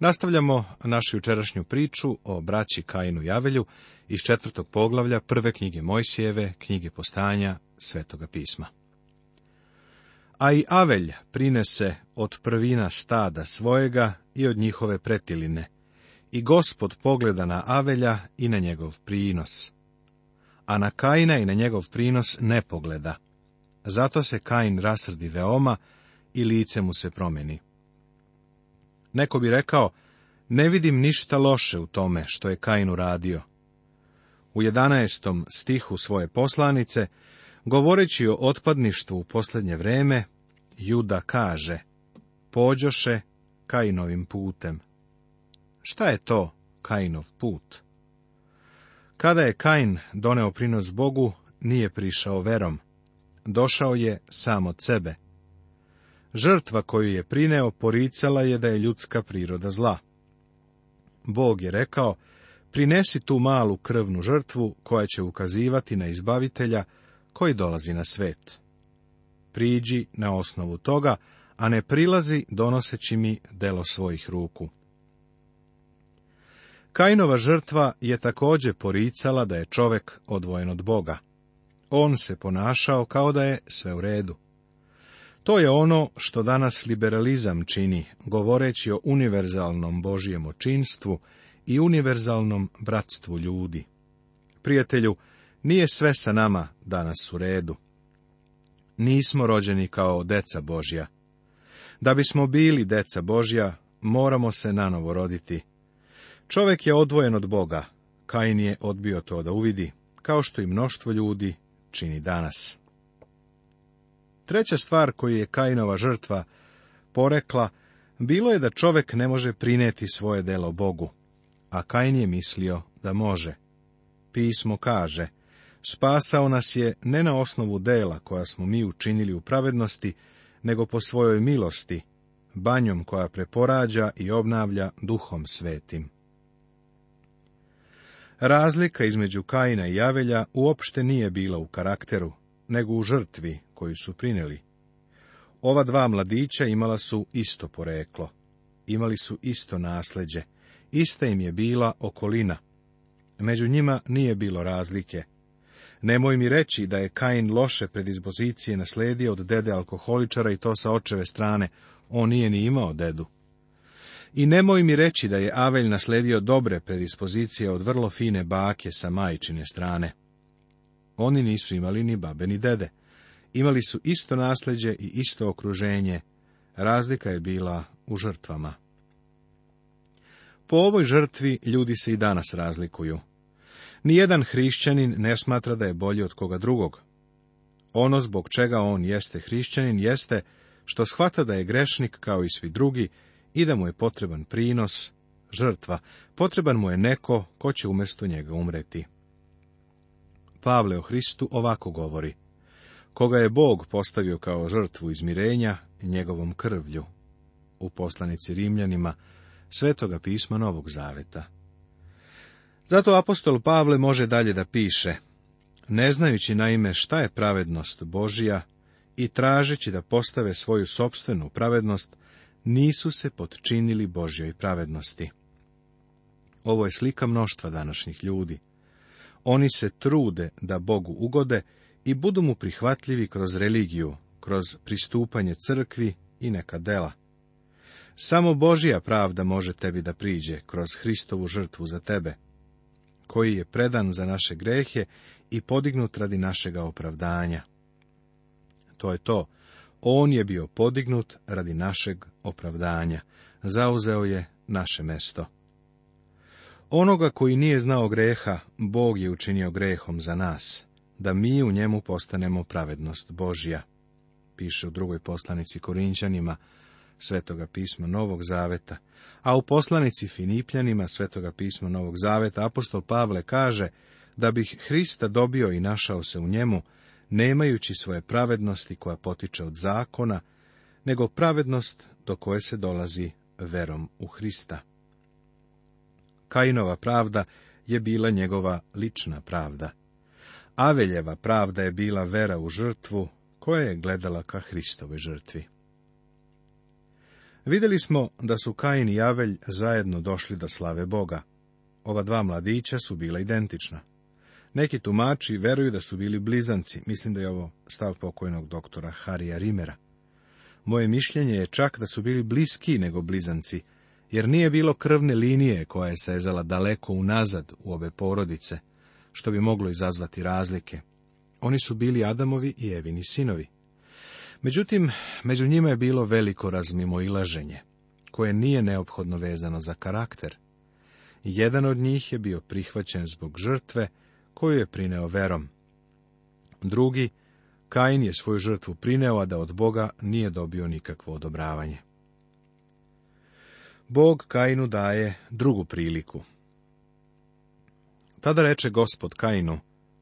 Nastavljamo našu jučerašnju priču o braći Kainu Javelju iz četvrtog poglavlja prve knjige Mojsijeve, knjige postanja, svetoga pisma. A i Avelj prinese od prvina stada svojega i od njihove pretiline, i gospod pogleda na Avelja i na njegov prinos. A na Kaina i na njegov prinos ne pogleda. Zato se Kain rasrdi veoma i lice mu se promeni. Neko bi rekao, ne vidim ništa loše u tome što je Kain uradio. U 11. stihu svoje poslanice, govoreći o otpadništvu u posljednje vreme, Juda kaže, pođoše Kainovim putem. Šta je to Kainov put? Kada je Kain doneo prinos Bogu, nije prišao verom. Došao je sam od sebe. Žrtva koju je prineo poricala je da je ljudska priroda zla. Bog je rekao, prinesi tu malu krvnu žrtvu koja će ukazivati na izbavitelja koji dolazi na svet. Priđi na osnovu toga, a ne prilazi donoseći mi delo svojih ruku. Kajnova žrtva je također poricala da je čovek odvojen od Boga. On se ponašao kao da je sve u redu. To je ono što danas liberalizam čini, govoreći o univerzalnom Božijem očinstvu i univerzalnom bratstvu ljudi. Prijatelju, nije sve sa nama danas u redu. Nismo rođeni kao deca Božja. Da bismo bili deca Božja, moramo se nanovo roditi. Čovek je odvojen od Boga. Kain je odbio to da uvidi, kao što i mnoštvo ljudi čini danas. Treća stvar koju je Kainova žrtva porekla, bilo je da čovek ne može prineti svoje delo Bogu, a Kain je mislio da može. Pismo kaže, spasao nas je ne na osnovu dela koja smo mi učinili u pravednosti, nego po svojoj milosti, banjom koja preporađa i obnavlja duhom svetim. Razlika između Kaina i Javelja uopšte nije bila u karakteru, nego u žrtvi koju su prineli. Ova dva mladića imala su isto poreklo. Imali su isto nasleđe. Ista im je bila okolina. Među njima nije bilo razlike. Nemoj mi reći da je Kain loše predispozicije nasledio od dede alkoholičara i to sa očeve strane. On nije ni imao dedu. I nemoj mi reći da je Avelj nasledio dobre predispozicije od vrlo fine bake sa majčine strane. Oni nisu imali ni babe ni dede. Imali su isto nasljeđe i isto okruženje, razlika je bila u žrtvama. Po ovoj žrtvi ljudi se i danas razlikuju. Nijedan hrišćanin ne smatra da je bolji od koga drugog. Ono zbog čega on jeste hrišćanin jeste što shvata da je grešnik kao i svi drugi i da mu je potreban prinos, žrtva, potreban mu je neko ko će umjesto njega umreti. Pavle o Hristu ovako govori koga je Bog postavio kao žrtvu izmirenja njegovom krvlju. U poslanici Rimljanima Svetoga pisma Novog Zaveta. Zato apostol Pavle može dalje da piše, ne znajući naime šta je pravednost Božija i tražeći da postave svoju sobstvenu pravednost, nisu se potčinili Božjoj pravednosti. Ovo je slika mnoštva današnjih ljudi. Oni se trude da Bogu ugode i budu mu prihvatljivi kroz religiju, kroz pristupanje crkvi i neka dela. Samo Božija pravda može tebi da priđe kroz Hristovu žrtvu za tebe, koji je predan za naše grehe i podignut radi našega opravdanja. To je to. On je bio podignut radi našeg opravdanja. Zauzeo je naše mesto. Onoga koji nije znao greha, Bog je učinio grehom za nas, da mi u njemu postanemo pravednost Božja. Piše u drugoj poslanici Korinćanima, Svetoga pisma Novog Zaveta, a u poslanici Finipljanima Svetoga pisma Novog Zaveta apostol Pavle kaže da bih Hrista dobio i našao se u njemu, nemajući svoje pravednosti koja potiče od zakona, nego pravednost do koje se dolazi verom u Hrista. Kainova pravda je bila njegova lična pravda. Aveljeva pravda je bila vera u žrtvu koja je gledala ka Hristovoj žrtvi. Vidjeli smo da su Kain i Avelj zajedno došli da slave Boga. Ova dva mladića su bila identična. Neki tumači veruju da su bili blizanci, mislim da je ovo stav pokojnog doktora Harija Rimera. Moje mišljenje je čak da su bili bliski nego blizanci, jer nije bilo krvne linije koja je sezala daleko unazad u obe porodice, što bi moglo izazvati razlike. Oni su bili Adamovi i Evini sinovi. Međutim, među njima je bilo veliko razmimoilaženje, koje nije neophodno vezano za karakter. Jedan od njih je bio prihvaćen zbog žrtve koju je prineo verom. Drugi, Kain je svoju žrtvu prineo, a da od Boga nije dobio nikakvo odobravanje. Bog Kainu daje drugu priliku, tada reče gospod Kainu,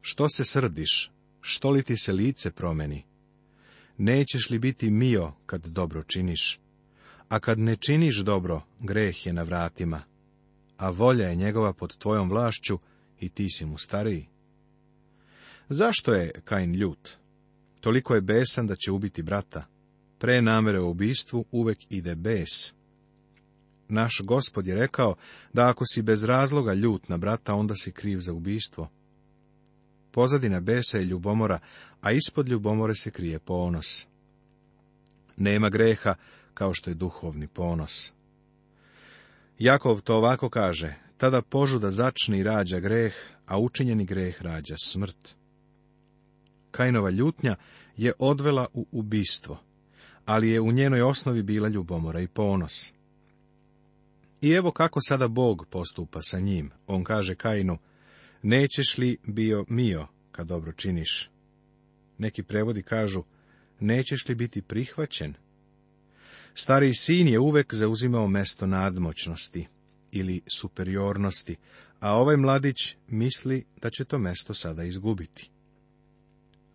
što se srdiš, što li ti se lice promeni? Nećeš li biti mio kad dobro činiš? A kad ne činiš dobro, greh je na vratima, a volja je njegova pod tvojom vlašću i ti si mu stariji. Zašto je Kain ljut? Toliko je besan da će ubiti brata. Pre namere u ubistvu uvek ide bes naš gospod je rekao da ako si bez razloga ljut na brata, onda si kriv za ubistvo. Pozadina besa je ljubomora, a ispod ljubomore se krije ponos. Nema greha kao što je duhovni ponos. Jakov to ovako kaže, tada požuda začni rađa greh, a učinjeni greh rađa smrt. Kajnova ljutnja je odvela u ubistvo, ali je u njenoj osnovi bila ljubomora i ponos. I evo kako sada Bog postupa sa njim. On kaže Kainu, nećeš li bio mio kad dobro činiš? Neki prevodi kažu, nećeš li biti prihvaćen? Stari sin je uvek zauzimao mesto nadmoćnosti ili superiornosti, a ovaj mladić misli da će to mesto sada izgubiti.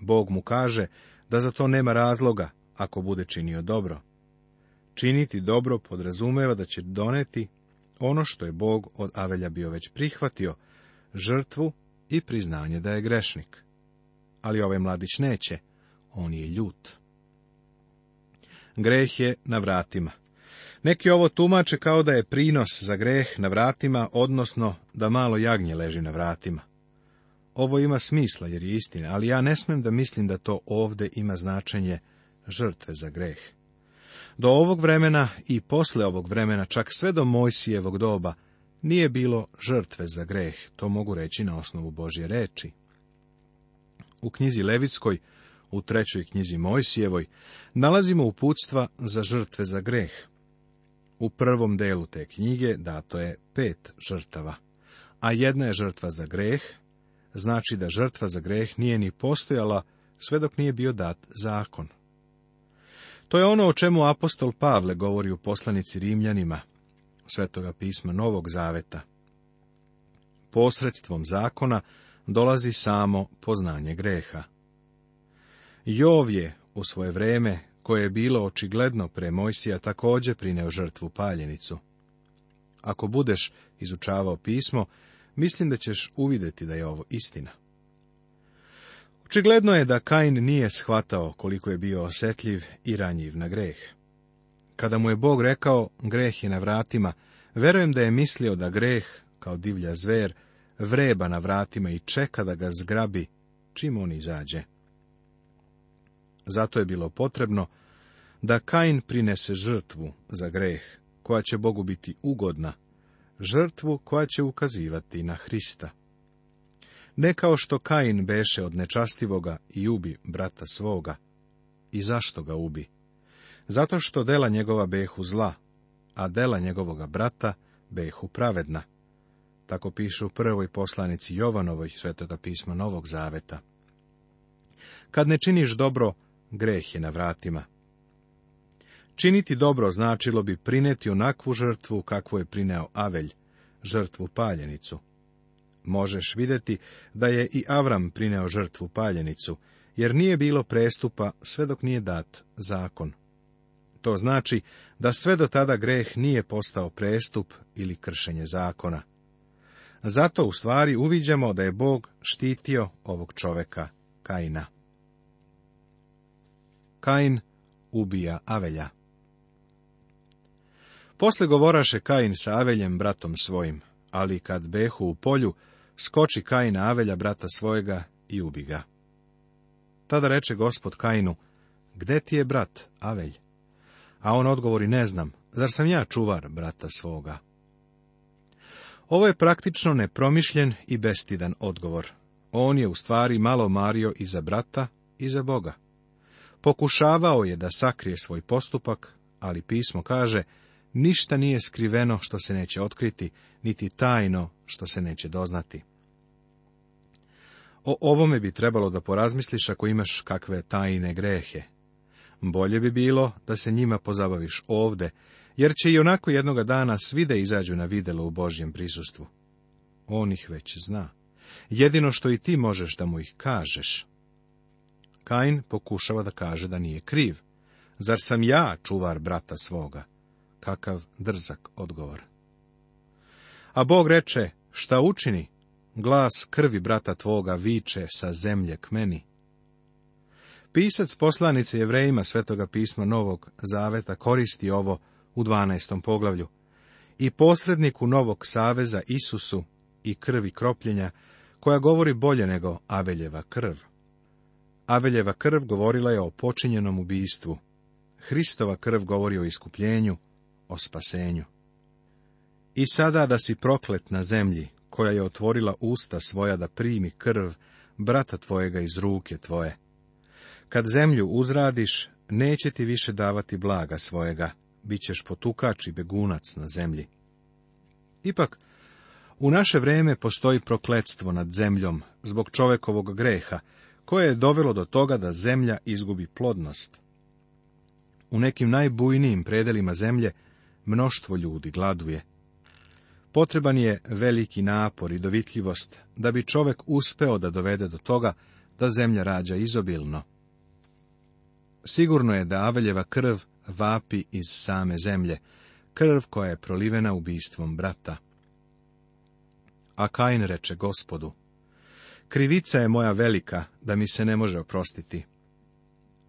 Bog mu kaže da za to nema razloga ako bude činio dobro. Činiti dobro podrazumeva da će doneti ono što je Bog od Avelja bio već prihvatio, žrtvu i priznanje da je grešnik. Ali ovaj mladić neće, on je ljut. Greh je na vratima. Neki ovo tumače kao da je prinos za greh na vratima, odnosno da malo jagnje leži na vratima. Ovo ima smisla jer je istina, ali ja ne smem da mislim da to ovde ima značenje žrtve za greh. Do ovog vremena i posle ovog vremena, čak sve do Mojsijevog doba, nije bilo žrtve za greh, to mogu reći na osnovu Božje reči. U knjizi Levitskoj, u trećoj knjizi Mojsijevoj, nalazimo uputstva za žrtve za greh. U prvom delu te knjige dato je pet žrtava, a jedna je žrtva za greh, znači da žrtva za greh nije ni postojala sve dok nije bio dat zakon. To je ono o čemu apostol Pavle govori u poslanici Rimljanima, svetoga pisma Novog Zaveta. Posredstvom zakona dolazi samo poznanje greha. Jov je u svoje vreme, koje je bilo očigledno pre Mojsija, također prineo žrtvu paljenicu. Ako budeš izučavao pismo, mislim da ćeš uvidjeti da je ovo istina. Očigledno je da Kain nije shvatao koliko je bio osjetljiv i ranjiv na greh. Kada mu je Bog rekao, greh je na vratima, verujem da je mislio da greh, kao divlja zver, vreba na vratima i čeka da ga zgrabi čim on izađe. Zato je bilo potrebno da Kain prinese žrtvu za greh, koja će Bogu biti ugodna, žrtvu koja će ukazivati na Hrista ne kao što Kain beše od nečastivoga i ubi brata svoga. I zašto ga ubi? Zato što dela njegova behu zla, a dela njegovoga brata behu pravedna. Tako piše u prvoj poslanici Jovanovoj svetoga pisma Novog Zaveta. Kad ne činiš dobro, greh je na vratima. Činiti dobro značilo bi prineti onakvu žrtvu kakvu je prineo Avelj, žrtvu paljenicu možeš vidjeti da je i Avram prineo žrtvu paljenicu, jer nije bilo prestupa sve dok nije dat zakon. To znači da sve do tada greh nije postao prestup ili kršenje zakona. Zato u stvari uviđamo da je Bog štitio ovog čoveka, Kaina. Kain ubija Avelja. Posle govoraše Kain sa Aveljem, bratom svojim, ali kad behu u polju, skoči Kain Avelja, brata svojega, i ubi ga. Tada reče gospod Kainu, gde ti je brat, Avelj? A on odgovori, ne znam, zar sam ja čuvar brata svoga? Ovo je praktično nepromišljen i bestidan odgovor. On je u stvari malo mario i za brata i za Boga. Pokušavao je da sakrije svoj postupak, ali pismo kaže, Ništa nije skriveno što se neće otkriti, niti tajno što se neće doznati. O ovome bi trebalo da porazmisliš ako imaš kakve tajne grehe. Bolje bi bilo da se njima pozabaviš ovde, jer će i onako jednoga dana svi da izađu na videlo u Božjem prisustvu. On ih već zna. Jedino što i ti možeš da mu ih kažeš. Kain pokušava da kaže da nije kriv. Zar sam ja čuvar brata svoga? Kakav drzak odgovor. A Bog reče, šta učini? Glas krvi brata tvoga viče sa zemlje k meni. Pisac poslanice jevrejima Svetoga pisma Novog Zaveta koristi ovo u 12. poglavlju. I posredniku Novog Saveza Isusu i krvi kropljenja, koja govori bolje nego Aveljeva krv. Aveljeva krv govorila je o počinjenom ubijstvu. Hristova krv govori o iskupljenju, spasenju. I sada da si proklet na zemlji, koja je otvorila usta svoja da primi krv brata tvojega iz ruke tvoje. Kad zemlju uzradiš, neće ti više davati blaga svojega, bit ćeš potukač i begunac na zemlji. Ipak, u naše vrijeme postoji prokletstvo nad zemljom zbog čovekovog greha, koje je dovelo do toga da zemlja izgubi plodnost. U nekim najbujnijim predelima zemlje mnoštvo ljudi gladuje. Potreban je veliki napor i dovitljivost da bi čovjek uspeo da dovede do toga da zemlja rađa izobilno. Sigurno je da Aveljeva krv vapi iz same zemlje, krv koja je prolivena ubistvom brata. A Kain reče gospodu, krivica je moja velika, da mi se ne može oprostiti.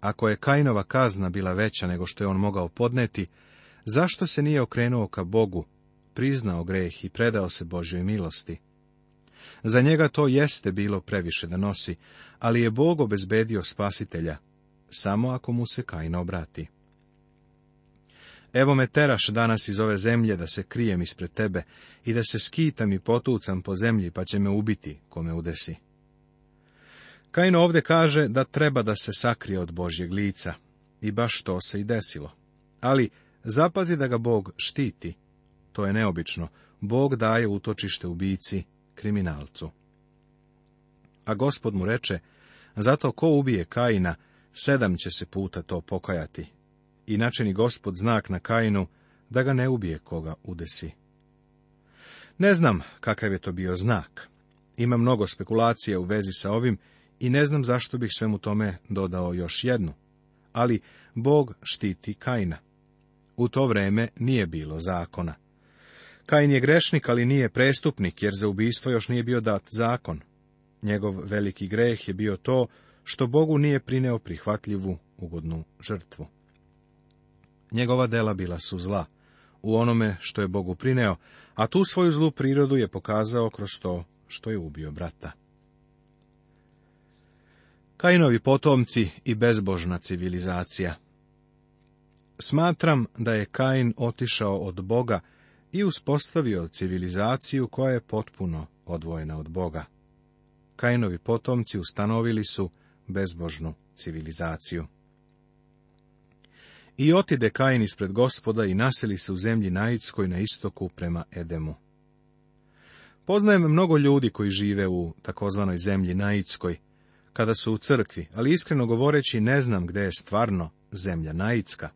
Ako je Kainova kazna bila veća nego što je on mogao podneti, Zašto se nije okrenuo ka Bogu, priznao greh i predao se Božjoj milosti? Za njega to jeste bilo previše da nosi, ali je Bog obezbedio spasitelja, samo ako mu se Kain obrati. Evo me teraš danas iz ove zemlje da se krijem ispred tebe i da se skitam i potucam po zemlji pa će me ubiti kome udesi. Kain ovde kaže da treba da se sakrije od Božjeg lica i baš to se i desilo. Ali Zapazi da ga Bog štiti. To je neobično. Bog daje utočište ubici, kriminalcu. A gospod mu reče, zato ko ubije Kaina, sedam će se puta to pokajati. I načini gospod znak na Kainu, da ga ne ubije koga udesi. Ne znam kakav je to bio znak. Ima mnogo spekulacija u vezi sa ovim i ne znam zašto bih svemu tome dodao još jednu. Ali Bog štiti Kaina. U to vreme nije bilo zakona. Kain je grešnik, ali nije prestupnik, jer za ubistvo još nije bio dat zakon. Njegov veliki greh je bio to što Bogu nije prineo prihvatljivu, ugodnu žrtvu. Njegova dela bila su zla, u onome što je Bogu prineo, a tu svoju zlu prirodu je pokazao kroz to što je ubio brata. Kainovi potomci i bezbožna civilizacija Smatram da je Kain otišao od Boga i uspostavio civilizaciju koja je potpuno odvojena od Boga. Kainovi potomci ustanovili su bezbožnu civilizaciju. I otide Kain ispred gospoda i naseli se u zemlji Najitskoj na istoku prema Edemu. Poznajem mnogo ljudi koji žive u takozvanoj zemlji Najitskoj, kada su u crkvi, ali iskreno govoreći ne znam gdje je stvarno zemlja Najitska.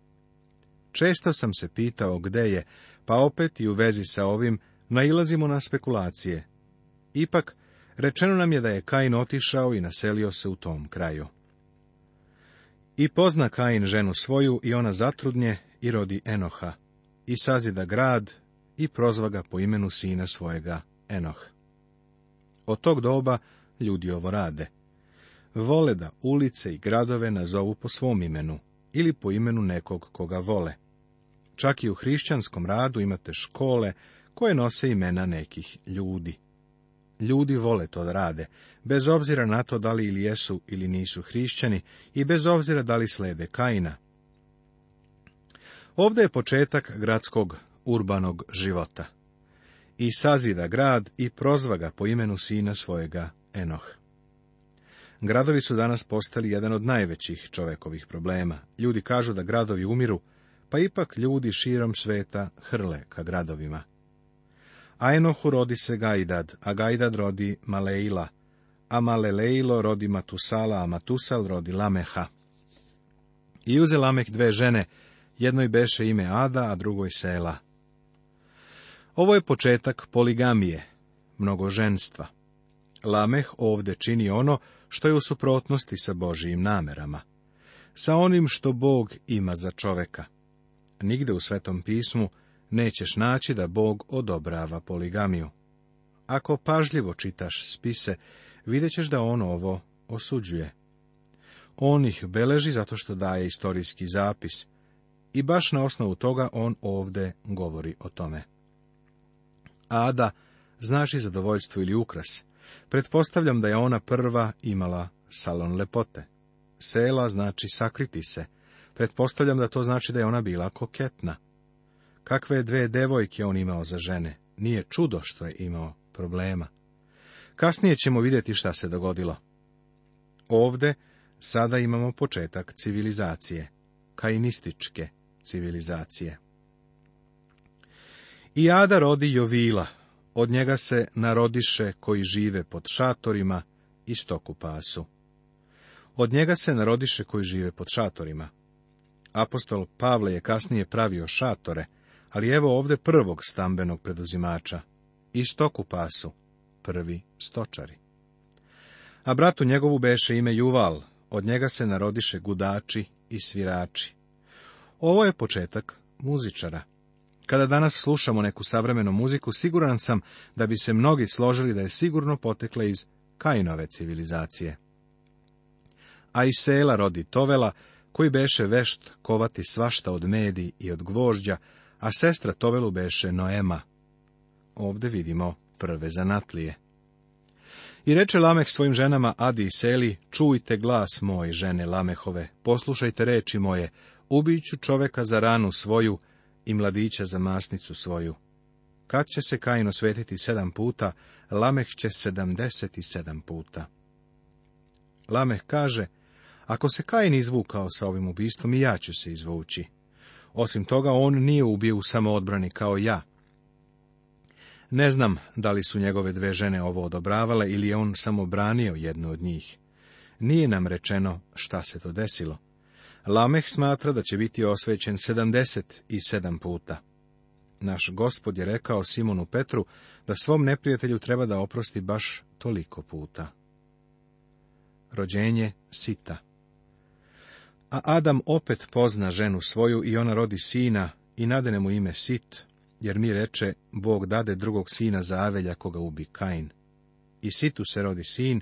Često sam se pitao gde je, pa opet i u vezi sa ovim nailazimo na spekulacije. Ipak, rečeno nam je da je Kain otišao i naselio se u tom kraju. I pozna Kain ženu svoju i ona zatrudnje i rodi Enoha, i sazida grad i prozva ga po imenu sina svojega Enoh. Od tog doba ljudi ovo rade. Vole da ulice i gradove nazovu po svom imenu ili po imenu nekog koga vole. Čak i u hrišćanskom radu imate škole koje nose imena nekih ljudi. Ljudi vole to da rade, bez obzira na to da li ili jesu ili nisu hrišćani i bez obzira da li slede kajina. Ovdje je početak gradskog urbanog života. I sazida grad i prozva ga po imenu sina svojega Enoh. Gradovi su danas postali jedan od najvećih čovekovih problema. Ljudi kažu da gradovi umiru, pa ipak ljudi širom sveta hrle ka gradovima. A Enohu rodi se Gajdad, a Gajdad rodi Maleila, a Maleleilo rodi Matusala, a Matusal rodi Lameha. I uze Lameh dve žene, jednoj beše ime Ada, a drugoj Sela. Ovo je početak poligamije, mnogoženstva. Lameh ovde čini ono što je u suprotnosti sa Božijim namerama, sa onim što Bog ima za čoveka nigde u Svetom pismu nećeš naći da Bog odobrava poligamiju. Ako pažljivo čitaš spise, vidjet ćeš da on ovo osuđuje. On ih beleži zato što daje istorijski zapis i baš na osnovu toga on ovde govori o tome. Ada znači zadovoljstvo ili ukras. Pretpostavljam da je ona prva imala salon lepote. Sela znači sakriti se, Pretpostavljam da to znači da je ona bila koketna. Kakve dve devojke on imao za žene, nije čudo što je imao problema. Kasnije ćemo vidjeti šta se dogodilo. Ovde sada imamo početak civilizacije, kainističke civilizacije. I Ada rodi Jovila, od njega se narodiše koji žive pod šatorima i stoku pasu. Od njega se narodiše koji žive pod šatorima. Apostol Pavle je kasnije pravio šatore, ali evo ovdje prvog stambenog preduzimača, i stoku pasu, prvi stočari. A bratu njegovu beše ime Juval, od njega se narodiše gudači i svirači. Ovo je početak muzičara. Kada danas slušamo neku savremenu muziku, siguran sam da bi se mnogi složili da je sigurno potekla iz Kainove civilizacije. A i sela rodi Tovela, koji beše vešt kovati svašta od medi i od gvožđa, a sestra Tovelu beše Noema. Ovde vidimo prve zanatlije. I reče Lameh svojim ženama Adi i Seli, čujte glas moj, žene Lamehove, poslušajte reči moje, ubiću čoveka za ranu svoju i mladića za masnicu svoju. Kad će se Kain osvetiti sedam puta, Lameh će sedamdeset i sedam puta. Lameh kaže, ako se Kain izvukao sa ovim ubistvom, i ja ću se izvući. Osim toga, on nije ubio u samoodbrani kao ja. Ne znam da li su njegove dve žene ovo odobravale ili je on samo branio jednu od njih. Nije nam rečeno šta se to desilo. Lameh smatra da će biti osvećen sedam puta. Naš gospod je rekao Simonu Petru da svom neprijatelju treba da oprosti baš toliko puta. Rođenje sita a Adam opet pozna ženu svoju i ona rodi sina i nadene mu ime Sit, jer mi reče, Bog dade drugog sina za Avelja koga ubi Kain. I Situ se rodi sin,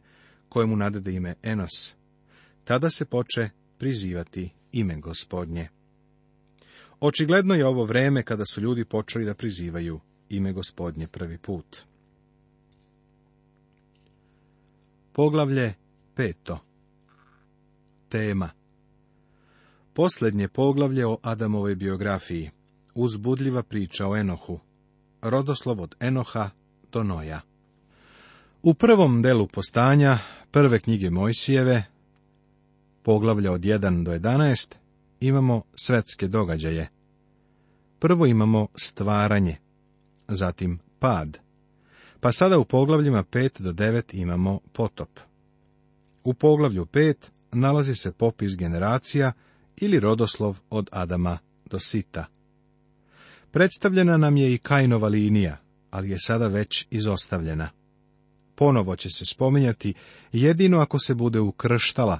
kojemu nadede ime Enos. Tada se poče prizivati ime gospodnje. Očigledno je ovo vreme kada su ljudi počeli da prizivaju ime gospodnje prvi put. Poglavlje peto Tema Posljednje poglavlje o Adamovoj biografiji. Uzbudljiva priča o Enohu. Rodoslov od Enoha do Noja. U prvom delu postanja, prve knjige Mojsijeve, poglavlja od 1 do 11, imamo svetske događaje. Prvo imamo stvaranje, zatim pad, pa sada u poglavljima 5 do 9 imamo potop. U poglavlju 5 nalazi se popis generacija ili rodoslov od Adama do Sita. Predstavljena nam je i Kainova linija, ali je sada već izostavljena. Ponovo će se spominjati jedino ako se bude ukrštala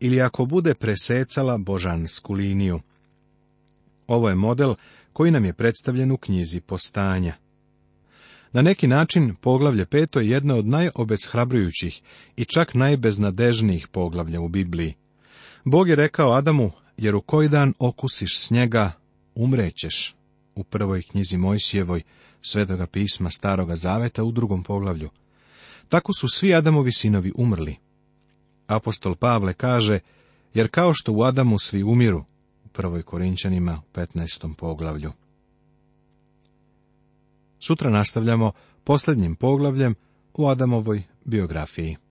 ili ako bude presecala božansku liniju. Ovo je model koji nam je predstavljen u knjizi Postanja. Na neki način, poglavlje peto je jedna od najobezhrabrujućih i čak najbeznadežnijih poglavlja u Bibliji. Bog je rekao Adamu, jer u koji dan okusiš snjega, umrećeš. U prvoj knjizi Mojsijevoj, svetoga pisma Staroga Zaveta u drugom poglavlju. Tako su svi Adamovi sinovi umrli. Apostol Pavle kaže, jer kao što u Adamu svi umiru, u prvoj Korinčanima, u 15. poglavlju. Sutra nastavljamo posljednjim poglavljem u Adamovoj biografiji.